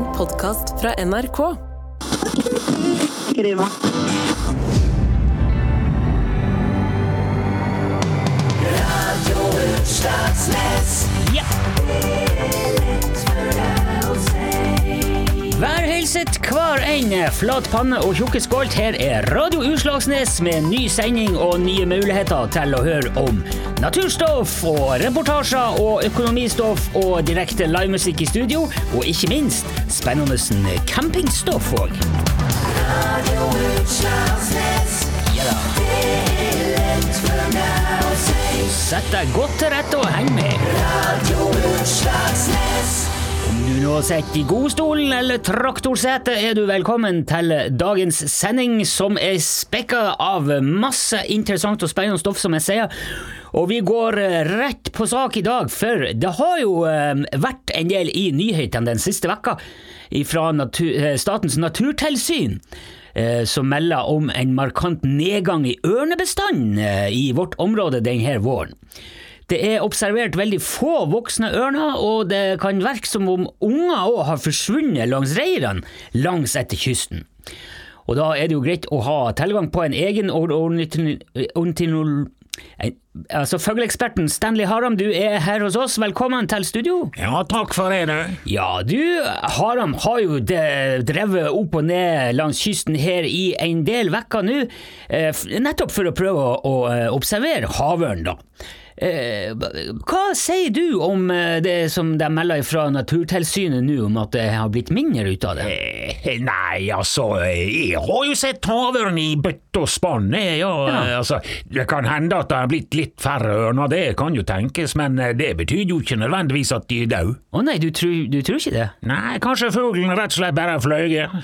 En podkast fra NRK. Skriva. Vær hilset hver en flat panne og tjukke skålt. Her er Radio Utslagsnes med ny sending og nye muligheter til å høre om naturstoff og reportasjer og økonomistoff og direkte livemusikk i studio, og ikke minst spennende campingstoff òg. Ja da. Sett deg godt til rette og heng med. Om du nå sitter i godstolen eller traktorsetet, er du velkommen til dagens sending, som er spekka av masse interessant og spennende stoff, som jeg sier. Og vi går eh, rett på sak i dag, for det har jo eh, vært en del i nyhetene den siste vekka fra natu eh, Statens naturtilsyn. Som melder om en markant nedgang i ørnebestanden i vårt område denne våren. Det er observert veldig få voksne ørner, og det kan virke som om unger òg har forsvunnet langs reirene langs etter kysten. Og da er det jo greit å ha tilgang på en egen ornitinol... Altså, Fugleeksperten Stanley Haram, du er her hos oss. Velkommen til studio. Ja, takk for det, du. Ja, du, Haram, har jo drevet opp og ned langs kysten her i en del vekker nå, eh, nettopp for å prøve å, å eh, observere havørn, da. Eh, hva sier du om eh, det som de melder fra Naturtilsynet nå, om at det har blitt mindre ut av det? Eh, Nei, altså, jeg har jo sett havørn i bøtte og spann, jeg, ja. Ja. Altså, det kan hende at det har blitt litt færre ørner, det kan jo tenkes, men det betyr jo ikke nødvendigvis at de er døde. Å nei, du tror, du tror ikke det? Nei, kanskje fuglen rett og slett bare har fløyet.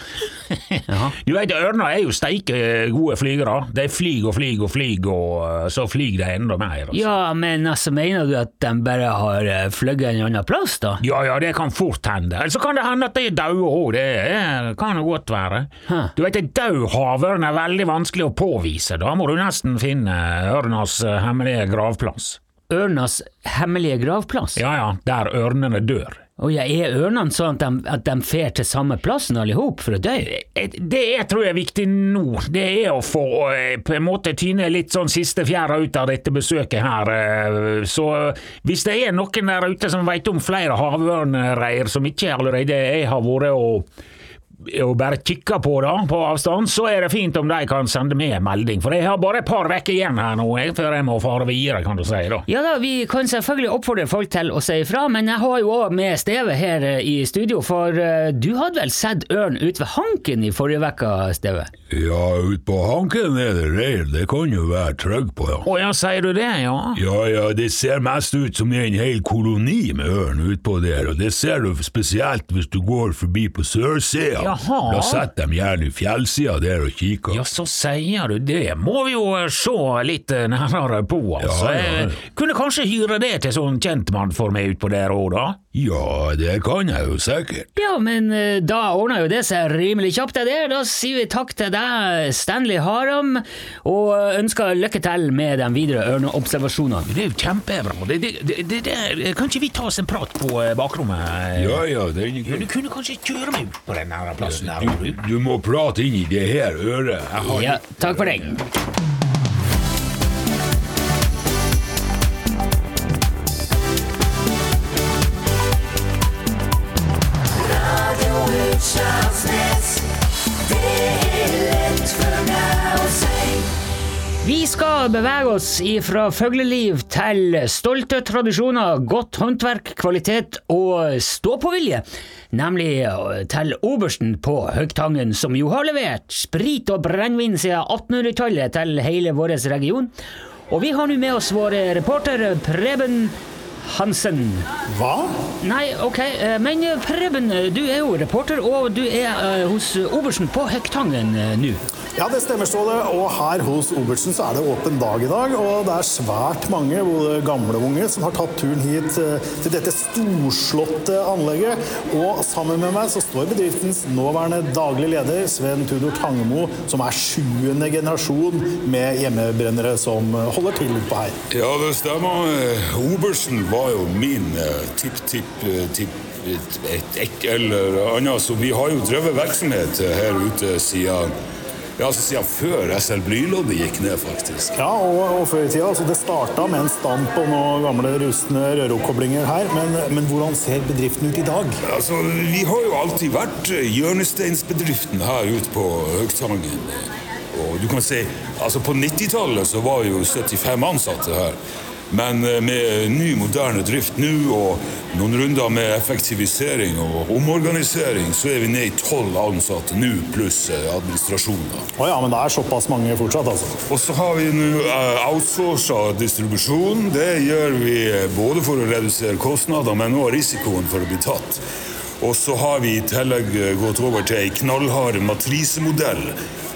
Du vet, ørner er jo steike gode flygere. De flyr og flyr og flyr, og så flyr de enda mer. Altså. Ja, men altså, mener du at de bare har uh, fløyet en annen plass, da? Ja, ja, det kan fort hende. Eller så kan det hende at de er døde òg, det er- kan jo godt være. Hæ. Du vet, en død havørn er veldig vanskelig å påvise, da må du nesten finne ørnas eh, hemmelige gravplass. Ørnas hemmelige gravplass? Ja ja, der ørnene dør. Å ja, er ørnene sånn at de, fer til samme plassen alle hop for å dø? Eh, Det jeg tror jeg er viktig nå, det er å få eh, på en måte tyne litt sånn siste fjæra ut av dette besøket her. eh, Så hvis det er noen der ute som veit om flere havørnreir som ikke allerede jeg har vært og og bare kikker på da, på avstand, så er det fint om de kan sende meg en melding. For jeg har bare et par uker igjen her nå, jeg, før jeg må fare videre, kan du si. da. Ja da, vi kan selvfølgelig oppfordre folk til å si ifra, men jeg har jo òg med Steve her eh, i studio, for eh, du hadde vel sett ørn ut ved Hanken i forrige uke, Steve? Ja, ut på Hanken er det reir, det kan jo være trygg på, ja. Å ja, sier du det, ja? Ja, ja, det ser mest ut som en hel koloni med ørn utpå der, og det ser du spesielt hvis du går forbi på sørsida. Jaha. Da setter de gjerne i fjellsida der og kikker. Ja, så sier du det. Må vi jo eh, se litt eh, nærmere på, altså. Ja, ja. Jeg kunne kanskje hyre det til sånn kjentmann for meg utpå der òg, da? Ja, det kan jeg jo sikkert. Ja, men eh, da ordna jo det seg rimelig kjapt, det der. Da sier vi takk til deg, Stanley Haram, og ønsker lykke til med de videre ørneobservasjonene. Det er jo kjempebra. Det, det, det, det, det, kan ikke vi ta oss en prat på eh, bakrommet? Ja, ja, det er Ja, ikke Du kunne kanskje kjøre meg ut på den plassen der, du, du? du må prate inn i det her øret. Jeg har Ja, takk for deg. Vi skal bevege oss fra fugleliv til stolte tradisjoner, godt håndverk, kvalitet og stå-på-vilje. Nemlig eh, til obersten på Høgtangen, som jo har levert sprit og brennevin siden 1800-tallet til hele vår region. Og vi har nå med oss vår reporter Preben Hansen. Hva? Nei, ok, eh, men Preben, du er jo reporter, og du er eh, hos obersten på Høgtangen nå. Ja, det stemmer, Ståle. Og her hos Obertsen så er det åpen dag i dag. Og det er svært mange, både gamle og unge, som har tatt turen hit eh, til dette storslåtte anlegget. Og sammen med meg så står bedriftens nåværende daglig leder, Sven Tudor Tangemo, som er sjuende generasjon med hjemmebrennere som eh, holder til på her. Ja, det stemmer. Obertsen var jo min eh, tipp-tipp-tipp et, et, et eller annet. Så vi har jo drevet virksomhet her ute siden ja, altså siden før SL Blyloddet gikk ned, faktisk. Ja, og, og før i tida. Altså det starta med en stamp og noen gamle rustne rørokoblinger her. Men, men hvordan ser bedriften ut i dag? Altså, Vi har jo alltid vært hjørnesteinsbedriften her ute på Høgtangen. Og du kan si, altså På 90-tallet så var jo 75 ansatte her. Men eh, med ny, moderne drift nå og noen runder med effektivisering og omorganisering, så er vi ned i tolv ansatte nå, pluss administrasjoner. administrasjonen. Å ja, men det er såpass mange fortsatt, altså. Og så har vi nå outsourca distribusjon. Det gjør vi både for å redusere kostnader, men også risikoen for å bli tatt. Og så har vi i tillegg gått over til ei knallhard matrisemodell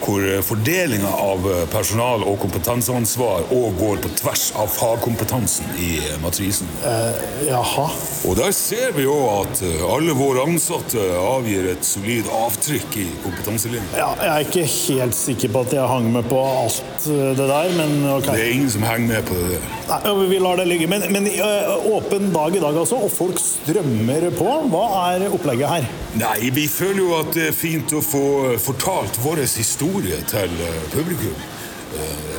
hvor fordelinga av personal- og kompetanseansvar òg går på tvers av fagkompetansen i matrisen. Uh, jaha. Og der ser vi jo at alle våre ansatte avgir et solid avtrykk i kompetanselinja. Ja, jeg er ikke helt sikker på at jeg hang med på alt det der, men ok. Det er ingen som henger med på det. der. Nei, vi lar det ligge. Men, men åpen dag i dag, altså, og folk strømmer på. Hva er opplegget her? Nei, vi føler jo at det er fint å få fortalt vår historie til publikum.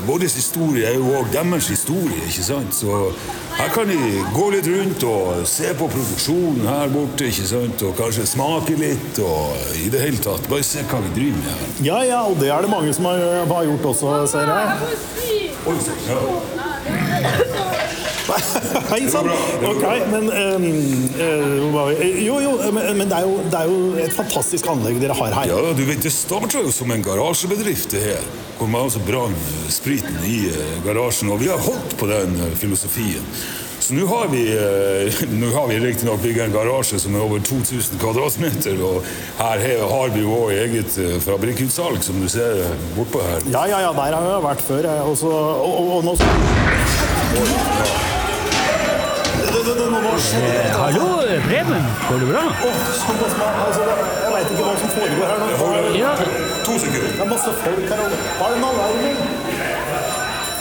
Vår historie er jo òg deres historie, ikke sant? Så her kan de gå litt rundt og se på produksjonen her borte, ikke sant? Og kanskje smake litt, og i det hele tatt bare se hva vi driver med her. Ja, ja, og det er det mange som har, har gjort også, ser jeg. Oi, ja. Hei sann! Ok, men um, uh, Jo, jo, men, men det, er jo, det er jo et fantastisk anlegg dere har her. Ja, du vet, Det starta jo som en garasjebedrift, det her. Hvor man altså brant spriten i garasjen. Og vi har holdt på den filosofien. Så nå har vi, nå har vi riktignok bygget en garasje som er over 2000 kvadratmeter. Og her har vi jo òg eget fabrikkutsalg, som du ser bortpå her. Ja, ja, ja, der har jeg vært før. Jeg, også, og, og, og nå Eh, hallo, Preben. Går det bra? Altså, jeg veit ikke hva som foregår her nå. Ja, To sekunder. Det er masse folk her. Har du en alarm?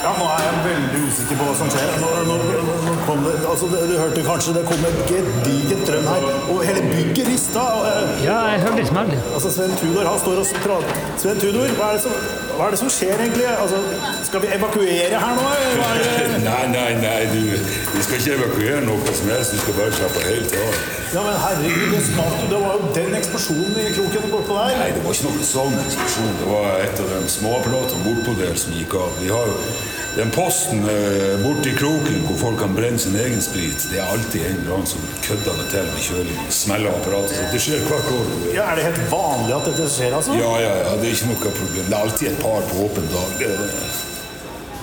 Ja, nå er jeg veldig usikker på hva som skjer. Nå, nå, nå, nå kom det, altså, du hørte kanskje det kom et gedigent drøm her, og hele bygget rista. Og, eh, ja jeg hørte smell. altså, Sven Tudor han står og prater. Sven Tudor, hva er, det som, hva er det som skjer egentlig? Altså, skal vi evakuere her nå? Nei, nei, nei, du, vi skal ikke evakuere noe som helst. Vi skal bare slappe helt av. Ja, men herregud, det, var jo den eksplosjonen i kroken bortpå der. Nei, det var ikke noen sånn eksplosjon. Det var et av de småapparatene bortpå der som gikk av. Vi har jo den posten eh, borti kroken hvor folk kan brenne sin egen sprit. Det er alltid en eller annen som kødder det til med kjøling. Smeller apparatet. Så det skjer hvert år. Ja, Er det helt vanlig at dette skjer, altså? Ja, ja, ja, det er ikke noe problem. Det er alltid et par på åpen dag. Det er det.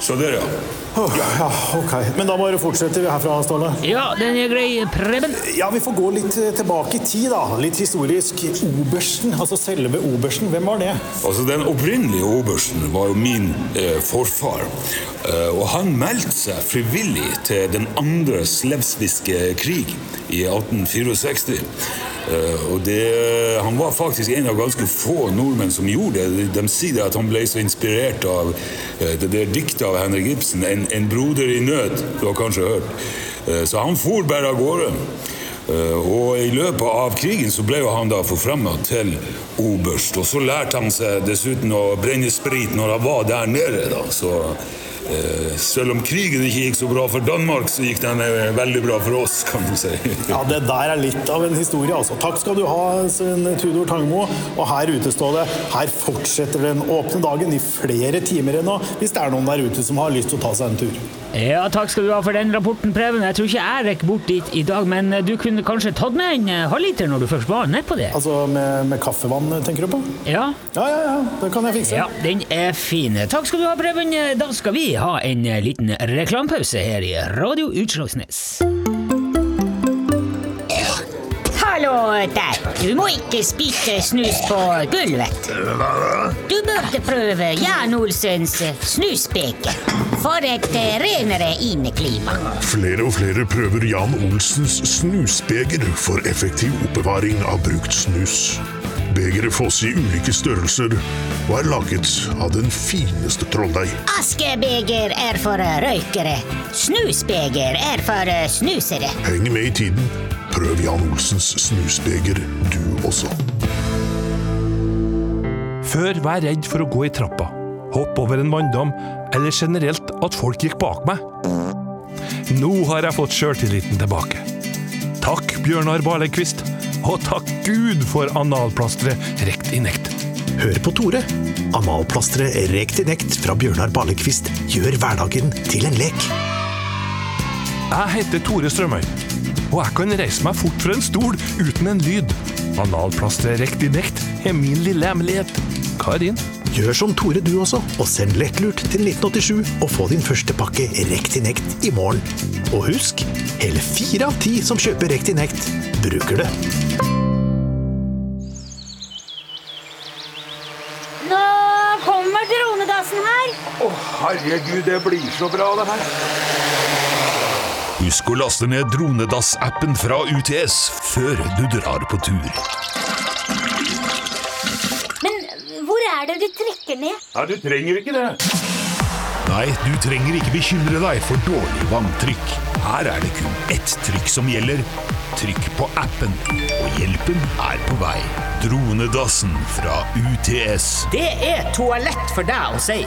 Så der, ja. Åh, ja, ok. Men da bare fortsetter vi herfra, Ståle. Ja, den er grei, Preben. Ja, vi får gå litt eh, tilbake i tid, da. Litt historisk. Obersten, altså selve obersten, hvem var det? Altså, Den opprinnelige obersten var jo min eh, forfar. Eh, og han meldte seg frivillig til den andre slevsviske krig i 1864. Eh, og det, Han var faktisk en av ganske få nordmenn som gjorde det. De sier at han ble så inspirert av eh, det der diktet av Henrik Ibsen, en, 'En broder i nød'. Du har kanskje hørt. Eh, så han for bare av gårde. Eh, Og I løpet av krigen så ble han da forfremma til oberst. Og så lærte han seg dessuten å brenne sprit når han var der nede. da, så eh, Selv om krigen ikke gikk så bra for Danmark, så gikk den eh, veldig bra for oss, kan du si. Ja, Det der er litt av en historie, altså. Takk skal du ha, Sven Tudor Tangmo. Og her ute står det Her fortsetter den åpne dagen i flere timer ennå, hvis det er noen der ute som har lyst til å ta seg en tur. Ja, takk skal du ha for den rapporten, Preben. Jeg tror ikke jeg rekker bort dit i dag, men du kunne kanskje tatt med en eh, halvliter når du først var nedpå det? Altså med, med kaffevann, tenker du på? Ja. Ja, ja, ja. Det kan jeg fikse. Ja, den er fin. Takk skal du ha, Preben. Da skal vi ha en eh, liten reklamepause her i Radio Utslagsnes. Hallo der. Du må ikke spise snus på gulvet. Du burde prøve Jan Olsens snusbeker for et eh, renere inneklima. Flere og flere prøver Jan Olsens snusbeger for effektiv oppbevaring av brukt snus. Begeret fås i ulike størrelser og er laget av den fineste trolldeig. Askebeger er for røykere. Snusbeger er for snusere. Heng med i tiden. Prøv Jan Olsens snusbeger, du også. Før var jeg redd for å gå i trappa, hoppe over en vanndam, eller generelt at folk gikk bak meg. Nå har jeg fått sjøltilliten tilbake. Takk, Bjørnar Barlekvist, og takk Gud for analplasteret rekt i nekt. Hør på Tore. Analplasteret rekt i nekt fra Bjørnar Ballekvist gjør hverdagen til en lek. Jeg heter Tore Strømøy, og jeg kan reise meg fort fra en stol uten en lyd. Analplasteret rekt i nekt er min lille hemmelighet. Karin? Gjør som Tore du også, og send lettlurt til 1987 og få din første pakke Rektinect i morgen. Og husk, hele fire av ti som kjøper Rektinect bruker det. Nå kommer dronedassen her. Å, herregud, det blir så bra, det her. Husk å laste ned Dronedass-appen fra UTS før du drar på tur. Det ned? Nei, du trenger ikke det. Nei, du trenger ikke bekymre deg for dårlig vanntrykk. Her er det kun ett trykk som gjelder. Trykk på appen, og hjelpen er på vei. Dronedassen fra UTS. Det er toalett for deg å si.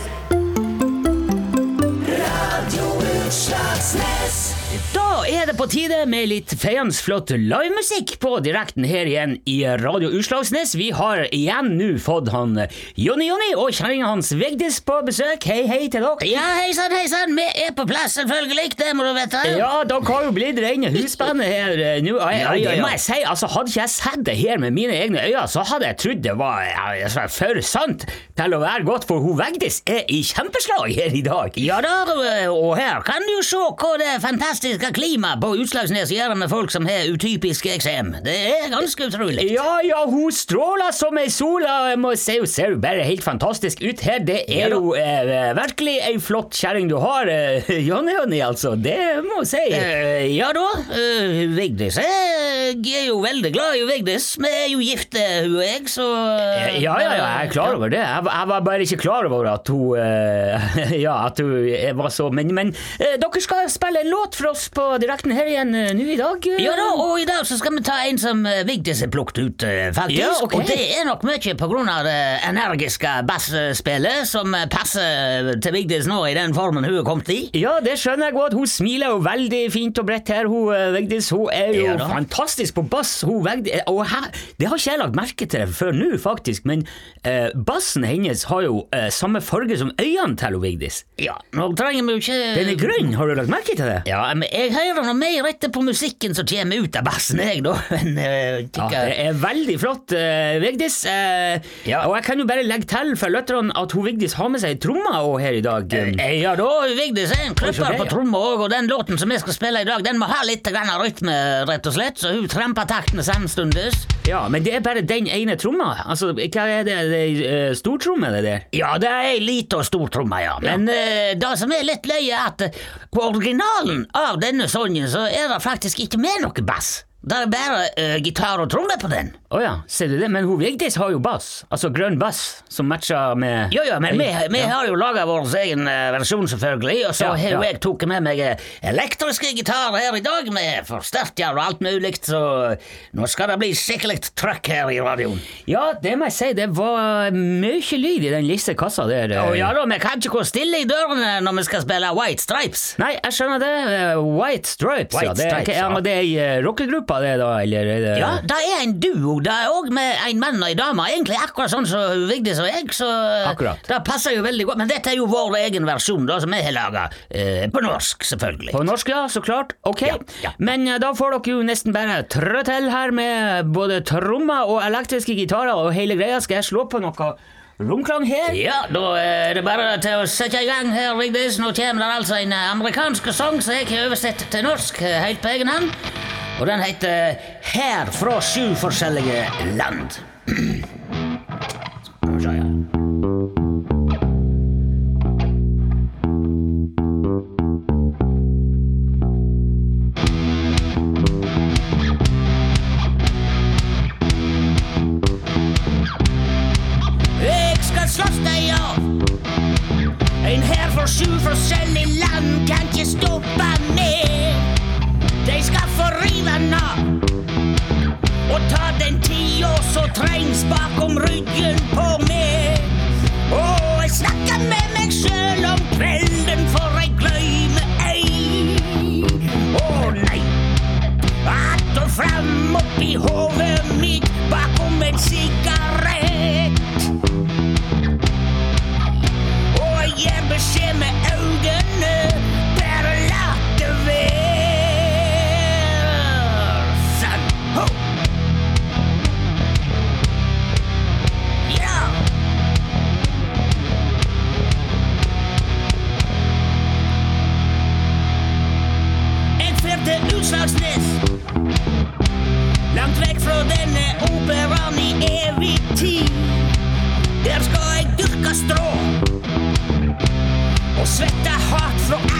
Da er det på tide med litt feiende flott livemusikk på direkten her igjen i Radio Utslagsnes. Vi har igjen nå fått han Jonny Jonny og kjerringa hans Vigdis på besøk. Hei, hei til dere. Ja, hei sann, hei sann. Vi er på plass, selvfølgelig. Det må du vite. Ja, dere har jo blitt rene husbandet her eh, nå. Det må jeg si. Altså, hadde ikke jeg sett det her med mine egne øyne, så hadde jeg trodd det var altså, for sant til å være godt, for hun Vigdis er i kjempeslag her i dag. Ja da, og her kan du se hva det fantastiske klimaet på Utslagsnes gjør med folk som har utypisk eksem. Det er ganske utrolig. Ja, ja, hun stråler som ei sol. og Jeg må si, hun ser jo bare helt fantastisk ut her. Det er ja, jo eh, virkelig ei flott kjerring du har, eh, Jonny Jonny, altså. Det må jeg si. Eh, ja da, uh, Vigdis Jeg er jo veldig glad i Vigdis. Vi er jo gifte, hun og jeg, så Eh, Ja, ja, ja, jeg er klar over det. Jeg, var- jeg var bare ikke klar over at hun eh, Ja, at hun eh, var så Men, men eh, dere skal spille en låt for oss på direkten her igjen eh, nå i dag? eh? Ja da, og i dag så skal vi ta en som eh, Vigdis har plukket ut, faktisk. Ja, okay. Og det er nok mye på grunn av det energiske bassspillet som passer til Vigdis nå i den formen hun er kommet i. Ja, det skjønner jeg godt. Hun smiler jo veldig fint og bredt her, hun Vigdis. Hun er jo Ja fantastisk på bass. Hun Vigdis, og her, det har ikke jeg lagt merke til før nå, faktisk, men bassen hennes har jo samme farge som øynene til hun Vigdis. Ja, nå trenger vi jo ikke Den er grønn, har du lagt merke til det? Ja, men jeg hører noe mer etter på musikken som kommer ut av bassen, jeg, da. Men uh, Ja, det er veldig flott, uh, Vigdis. Uh, Ja. Og jeg kan jo bare legge til for lytterne at hun Vigdis har med seg tromma òg her i dag. Ja da, Vigdis er en klipper på tromma òg, og den låten som vi skal spille i dag, den må ha litt grann rytme, rett og slett, så hun tramper taktene samstundes. Ja, men det er bare den ene tromma. Altså, hva er det? det er, Stortromme, det der? Ja, det er ei lita og stor tromme, ja. Men det som er litt løye, er at på originalen av denne sangen så er det faktisk ikke med noe bass. Det er bare uh, gitar og tromme på den. Å ja, ser du det? Men hun Vigdis har jo bass. Altså grønn bass, som matcher med Jo, jo, men vi, vi Ja. har jo laga vår egen eh, versjon, selvfølgelig, og så Ja, har ja. jeg tatt med meg eh, elektriske gitarer her i dag, med forsterker og alt mulig, så nå skal det bli skikkelig trøkk her i radioen. Ja, det må jeg si. Det var mye lyd i den lille kassa der. Å ja da, vi kan ikke gå stille i dørene når vi skal spille White Stripes. Nei, jeg skjønner det. Eh, White Stripes, ja. White Det, Stripes, ja. det er ei eh, rockegruppe, det, da? Eller er det Ja, det er en duo. Det er òg med en mann og ei dame. Egentlig akkurat sånn som Vigdis og jeg, så Akkurat. det passer jo veldig godt. Men dette er jo vår egen versjon, da, som vi har laga. Eh, på norsk, selvfølgelig. På norsk, ja, så klart. Ok. Ja, ja. Men eh, da får dere jo nesten bare trø til her med både trommer og elektriske gitarer og hele greia. Skal jeg slå på noe romklang her? Ja, da er det bare til å sette i gang her, Vigdis. Nå kommer det altså en eh, amerikansk sang som jeg har oversett til norsk eh, helt på egen hånd. Og den heter Her fra sju forskjellige land. Bak om Röntgenpulver tid. Der skal jeg dyrke strå. Og svette hardt fra alle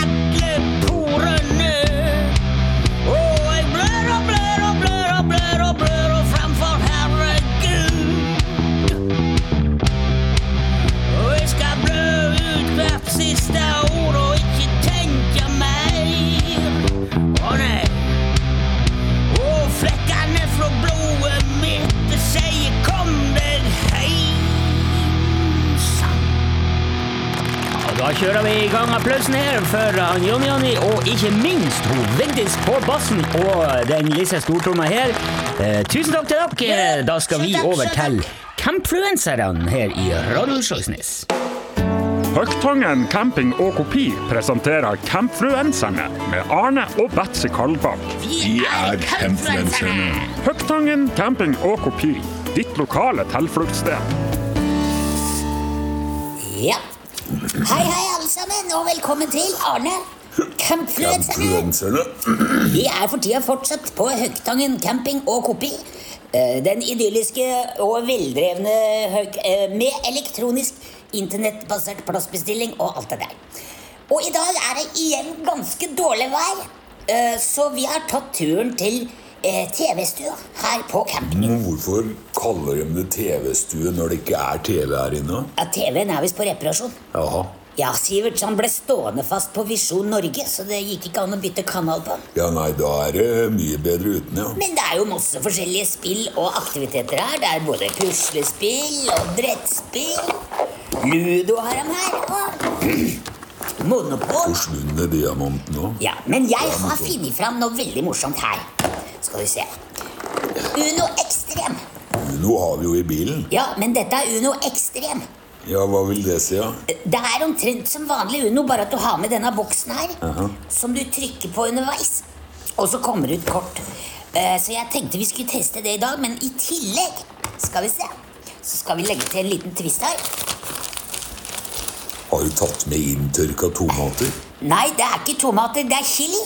kjører vi i gang applausen her for han Jonny Jonny, og ikke minst hun Vigdis på bassen og den lille stortromma her. Eh, tusen takk til dere. Da skal vi over til campfluenserne her i Radio Oslo-Snes. Høgtangen camping og kopi presenterer Campfluenserne med Arne og Betzy Kalbakk. Vi er campfluenserne. Høgtangen camping og kopi, ditt lokale tilfluktssted. Ja. Hei, hei, alle sammen, og velkommen til Arne. Campfluenserne. Vi er for tida fortsatt på Høgtangen camping og kopi. Eh, Den idylliske og veldrevne høg... eh, Med elektronisk internettbasert plassbestilling og alt det der. Og i dag er det igjen ganske dårlig vær, eh, så vi har tatt turen til TV-stua her på campingen. Men hvorfor kaller de det TV-stue når det ikke er TV her inne? Ja, TV-en er visst på reparasjon. Jaha. Ja, Sivert han ble stående fast på Visjon Norge, så det gikk ikke an å bytte kanal på. Ja, nei, da er det mye bedre uten, ja. Men det er jo masse forskjellige spill og aktiviteter her. Det er både puslespill og brettspill. Ludo har de her. Og Monopol. Forsvunne diamanten òg. Ja, men jeg har funnet fram noe veldig morsomt her. Skal vi se. Uno Ekstrem. Uno har vi jo i bilen. Ja, men dette er Uno Ekstrem. Ja, hva vil det si, ja? Det er omtrent som vanlig Uno, bare at du har med denne boksen her, Aha. som du trykker på underveis. Og så kommer det ut kort. Eh, Så jeg tenkte vi skulle teste det i dag, men i tillegg skal vi se, så skal vi legge til en liten twist her. Har du tatt med inntørka tomater? Nei, det er ikke tomater, det er chili.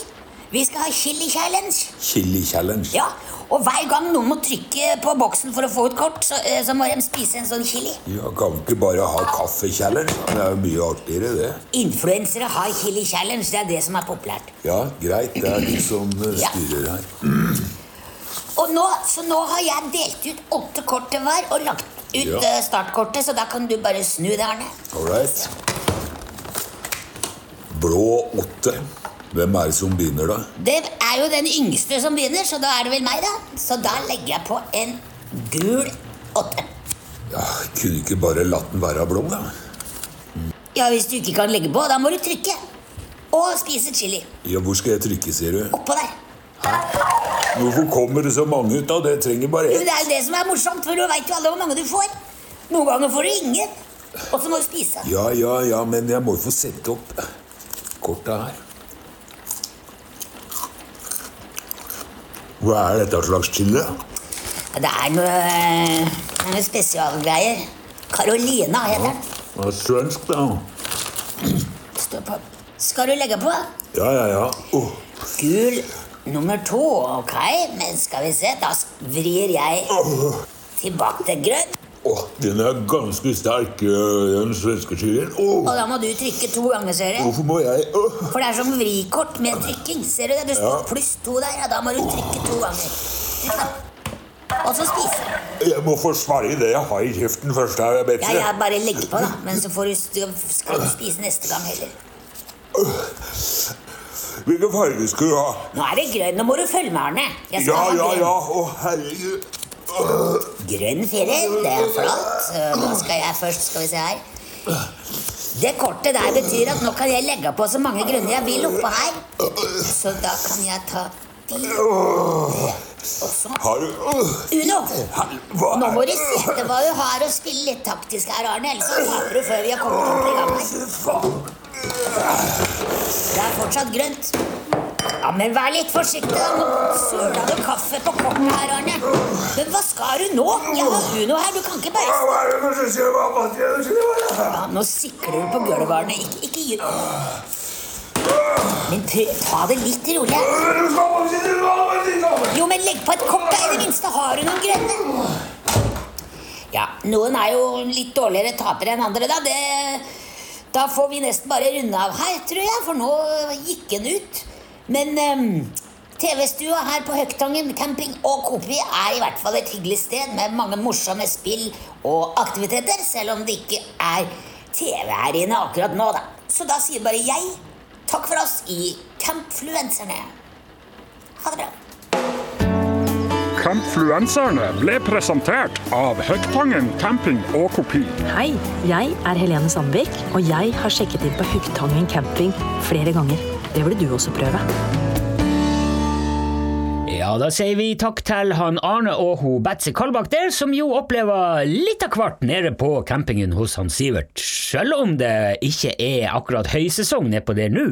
Vi skal ha chili challenge. Chili challenge? Ja, og hver gang noen må trykke på boksen for å få ut kort, så, eh, så må de spise en sånn chili. Ja, Kan ikke bare ha kaffe-challenge? Det er jo mye artigere, det. Influensere har chili challenge, det er det som er populært. Ja, greit. Det er de som eh, styrer her. Og nå, så nå har jeg delt ut åtte kort til hver og lagt ut Ja. eh, startkortet, så da kan du bare snu det, Arne. All right. Blå åtte. Hvem er det som begynner, da? Det er jo den yngste som begynner, så da er det vel meg, da. Så da legger jeg på en gul åtte. Ja, Kunne ikke bare latt den være blå, da? Ja, hvis du ikke kan legge på, da må du trykke. Og spise chili. Ja, Hvor skal jeg trykke, sier du? Oppå der. Hvorfor kommer det så mange ut, da? Det trenger bare ett. det er jo det som er morsomt, for du veit jo alle hvor mange du får. Noen ganger får du ingen. Og så må du spise. Ja, ja, ja, men jeg må jo få sette opp kortet her. Hva er dette slags chili? Det er noe, noe spesialgreier. Carolina heter den. Det er svensk, da. Står på. Skal du legge på? Ja, ja, ja. Åh, Gul nummer to. Ok, men skal vi se. Da vrir jeg tilbake til grønn. Åh, den er ganske sterk, den svenske chilien. Oh. Og da må du trykke to ganger, ser du. hvorfor må jeg Oh. For det er som vrikort med trykking. Ser du det? Det står Ja. pluss to der, Ja, da må du trykke to ganger. Da. Og så spise. Jeg må forsvare det jeg har i kjeften først, her, Ja, Betsy. ja, bare legg på, da. Men så får du, skal du spise neste gang heller. Hvilken farge skal du ha? Nå er det grønn. Nå må du følge med, Arne. Jeg Ja, ja, ja. Å, herregud. Grønn firer, det er flott. Da skal jeg først, skal vi se her. Det kortet der betyr at nå kan jeg legge på så mange grunner jeg vil oppå her. Så da kan jeg ta de. Har du Uno! Nå må du sette hva du har og spille litt taktisk her, Arne. Ellers så taper du før vi har kommet ordentlig i gang. Det er fortsatt grønt. Ja, men vær litt forsiktig, da. Nå søla du kaffe på kortet her, Arne. Men hva skal du nå? Jeg har Uno her. Du kan ikke bare ja, Nå sikler du på gulvet, Arne. Ikke, ikke gjør Men ta det litt rolig. Jo, men legg på et kort, da. I det minste har du noen grønne. Ja, noen er jo litt dårligere tapere enn andre, da. Det, da får vi nesten bare runde av her, tror jeg, for nå gikk den ut. Men ehm, TV-stua her på Høgtangen camping og Kopi er i hvert fall et hyggelig sted med mange morsomme spill og aktiviteter, selv om det ikke er TV her inne akkurat nå, da. Så da sier bare jeg takk for oss i Campfluenserne. Ha det bra. Campfluenserne ble presentert av Høgtangen camping og kopi. Hei, jeg er Helene Sandvik, og jeg har sjekket inn på Høgtangen camping flere ganger. Det burde du også prøve. Ja, da sier vi takk til han Arne og ho Betzy Kalbakk der, som jo opplever litt av hvert nede på campingen hos han Sivert, selv om det ikke er akkurat høysesong nedpå der nå.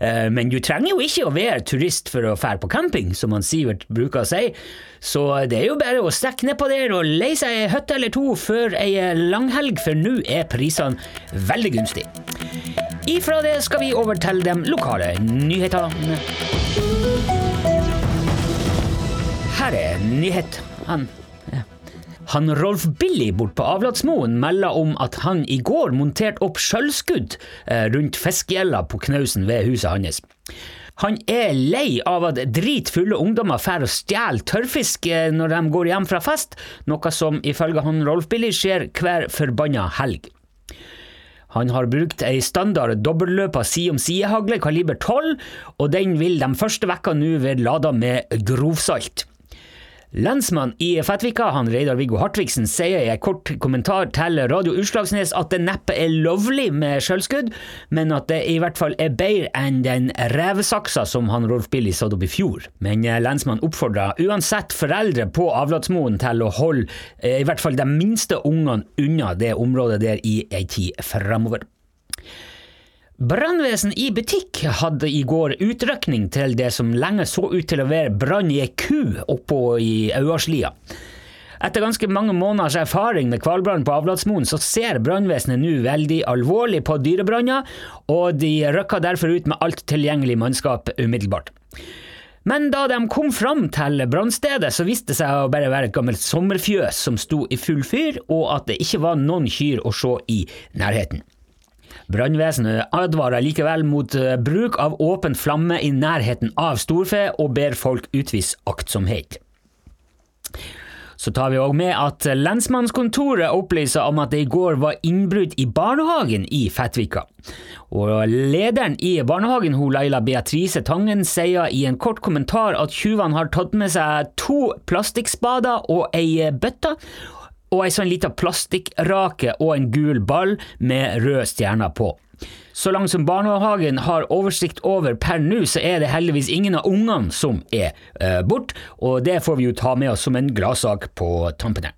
Eh, Men du trenger jo ikke å være turist for å fære på camping, som han Sivert bruker å si, så det er jo bare å stikke nedpå der og leie seg ei hytte eller to før ei langhelg, for nå er prisene veldig gunstige. Ifra det skal vi over til de lokale nyhetene. Her er nyhet. Han, Rolf Billy bort på Avlatsmoen melder om at han i går monterte opp sjølskudd eh, rundt fiskegjelda på knausen ved huset hans. Han er lei av at dritfulle ungdommer drar og stjeler tørrfisk eh, når de går hjem fra fest, noe som ifølge han Rolf Billy skjer hver forbanna helg. Han har brukt ei standard dobbeltløpa side om side-hagle kaliber 12, og den vil de første vekka nå være lada med grovsalt. Lensmann i Fettvika, han Reidar Viggo Hartvigsen, sier i en kort kommentar til Radio Utslagsnes at det neppe er lovlig med sjølskudd, men at det i hvert fall er bedre enn den revsaksa som han Rolf Billy satte opp i fjor. Men lensmannen oppfordrer uansett foreldre på Avlatsmoen til å holde eh, i hvert fall de minste ungene unna det området der i ei tid framover. Brannvesen i butikk hadde i går utrykning til det som lenge så ut til å være brann i ei ku oppå i Auarslia. Etter ganske mange måneders erfaring med hvalbrann på Avlatsmoen, så ser brannvesenet nå veldig alvorlig på dyrebranner, og de rykka derfor ut med alt tilgjengelig mannskap umiddelbart. Men da de kom fram til brannstedet, så viste det seg å bare være et gammelt sommerfjøs som sto i full fyr, og at det ikke var noen kyr å se i nærheten. Brannvesenet advarer likevel mot eh, bruk av åpen flamme i nærheten av storfe, og ber folk utvise aktsomhet. Så tar vi òg med at lensmannskontoret opplyser om at det i går var innbrudd i barnehagen i Fettvika. Og lederen i barnehagen, hun Laila Beatrice Tangen, sier i en kort kommentar at tjuvene har tatt med seg to plastikkspader og ei bøtte, og ei sånn lita plastikkrake og en gul ball med røde stjerner på. Så langt som barnehagen har oversikt over per nå, så er det heldigvis ingen av ungene som er uh, borte, og det får vi jo ta med oss som en gladsak på tampen her.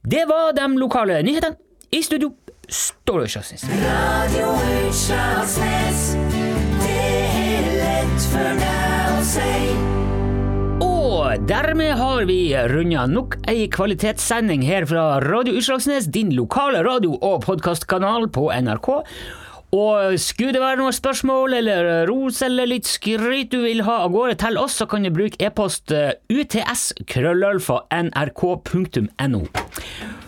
Det var de lokale nyhetene. I studio står det Kjøsnes. Radio Utslagsnes, det er lett for deg å si. Dermed har vi runda nok ei kvalitetssending her fra Radio Utslagsnes, din lokale radio- og podkastkanal på NRK. Og skulle det være noen spørsmål eller ros eller litt skryt du vil ha av gårde til oss, så kan du bruke e-post uts.krøllalfa.nrk.no. uts-krøllalfa-nrk.no.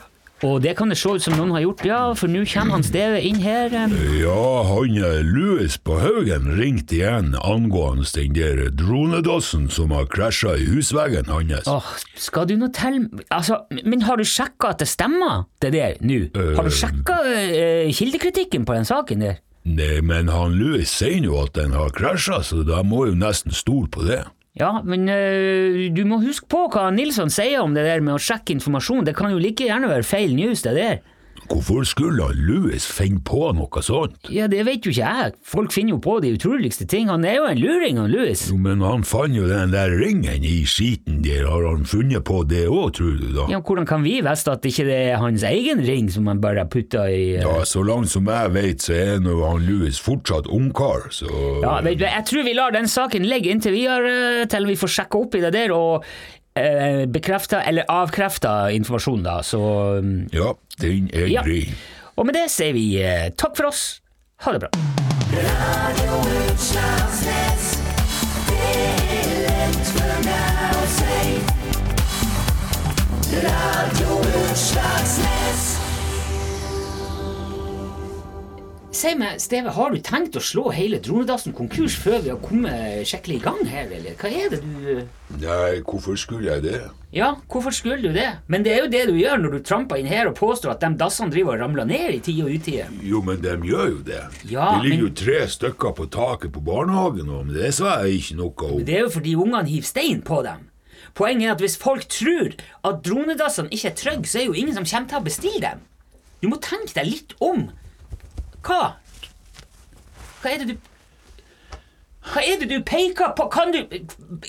Og det kan det se ut som noen har gjort, ja, for nå kommer han Steve inn her. eh. Ja, han eh, Louis på Haugen ringte igjen angående den der dronedassen som har krasja i husveggen hans. Åh, skal du nå til Altså, men har du sjekka at det stemmer, det der, nå? Har du sjekka uh, kildekritikken på den saken der? Nei, men han Louis sier jo at den har krasja, så da må jo nesten stole på det. Ja, men øh, du må huske på hva Nilsson sier om det der med å sjekke informasjon. Det kan jo like gjerne være feil news, det der. Hvorfor skulle Louis finne på noe sånt? Ja, det vet jo ikke jeg. Folk finner jo på de utroligste ting. Han er jo en luring, han Louis. Jo, men han fant jo den der ringen i skiten der. Har han funnet på det òg, tror du da? Ja, Hvordan kan vi vite at ikke det er hans egen ring som han bare har putta i øh, Ja, så langt som jeg vet, så er nå han Louis fortsatt ungkar, så Ja, vet du, Jeg tror vi lar den saken ligge inntil videre, til vi får sjekka opp i det der og eh, bekrefta eller avkrefta informasjon, da, så um, Ja, den er Ja. grei. Og med det sier vi eh, takk for oss. Ha det bra. Radio Utslagsnes. Det er lett for meg å si. Radio Utslagsnes. Si meg, Steve, har du tenkt å slå hele Dronedassen konkurs før vi har kommet skikkelig i gang her, eller hva er det du Nei, hvorfor skulle jeg det? Ja, hvorfor skulle du det? Men det er jo det du gjør når du tramper inn her og påstår at de dassene driver og ramler ned i tide og utide. Jo, men de gjør jo det. Ja, det ligger men- jo tre stykker på taket på barnehagen nå, men det sa jeg ikke noe om. Det er jo fordi ungene hiver stein på dem. Poenget er at hvis folk tror at dronedassene ikke er trygge, så er jo ingen som kommer til å bestille dem. Du må tenke deg litt om. Hva? Hva er det du Hva er det du peker på? Kan du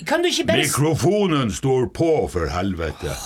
Kan du ikke bare Mikrofonen står på, for helvete.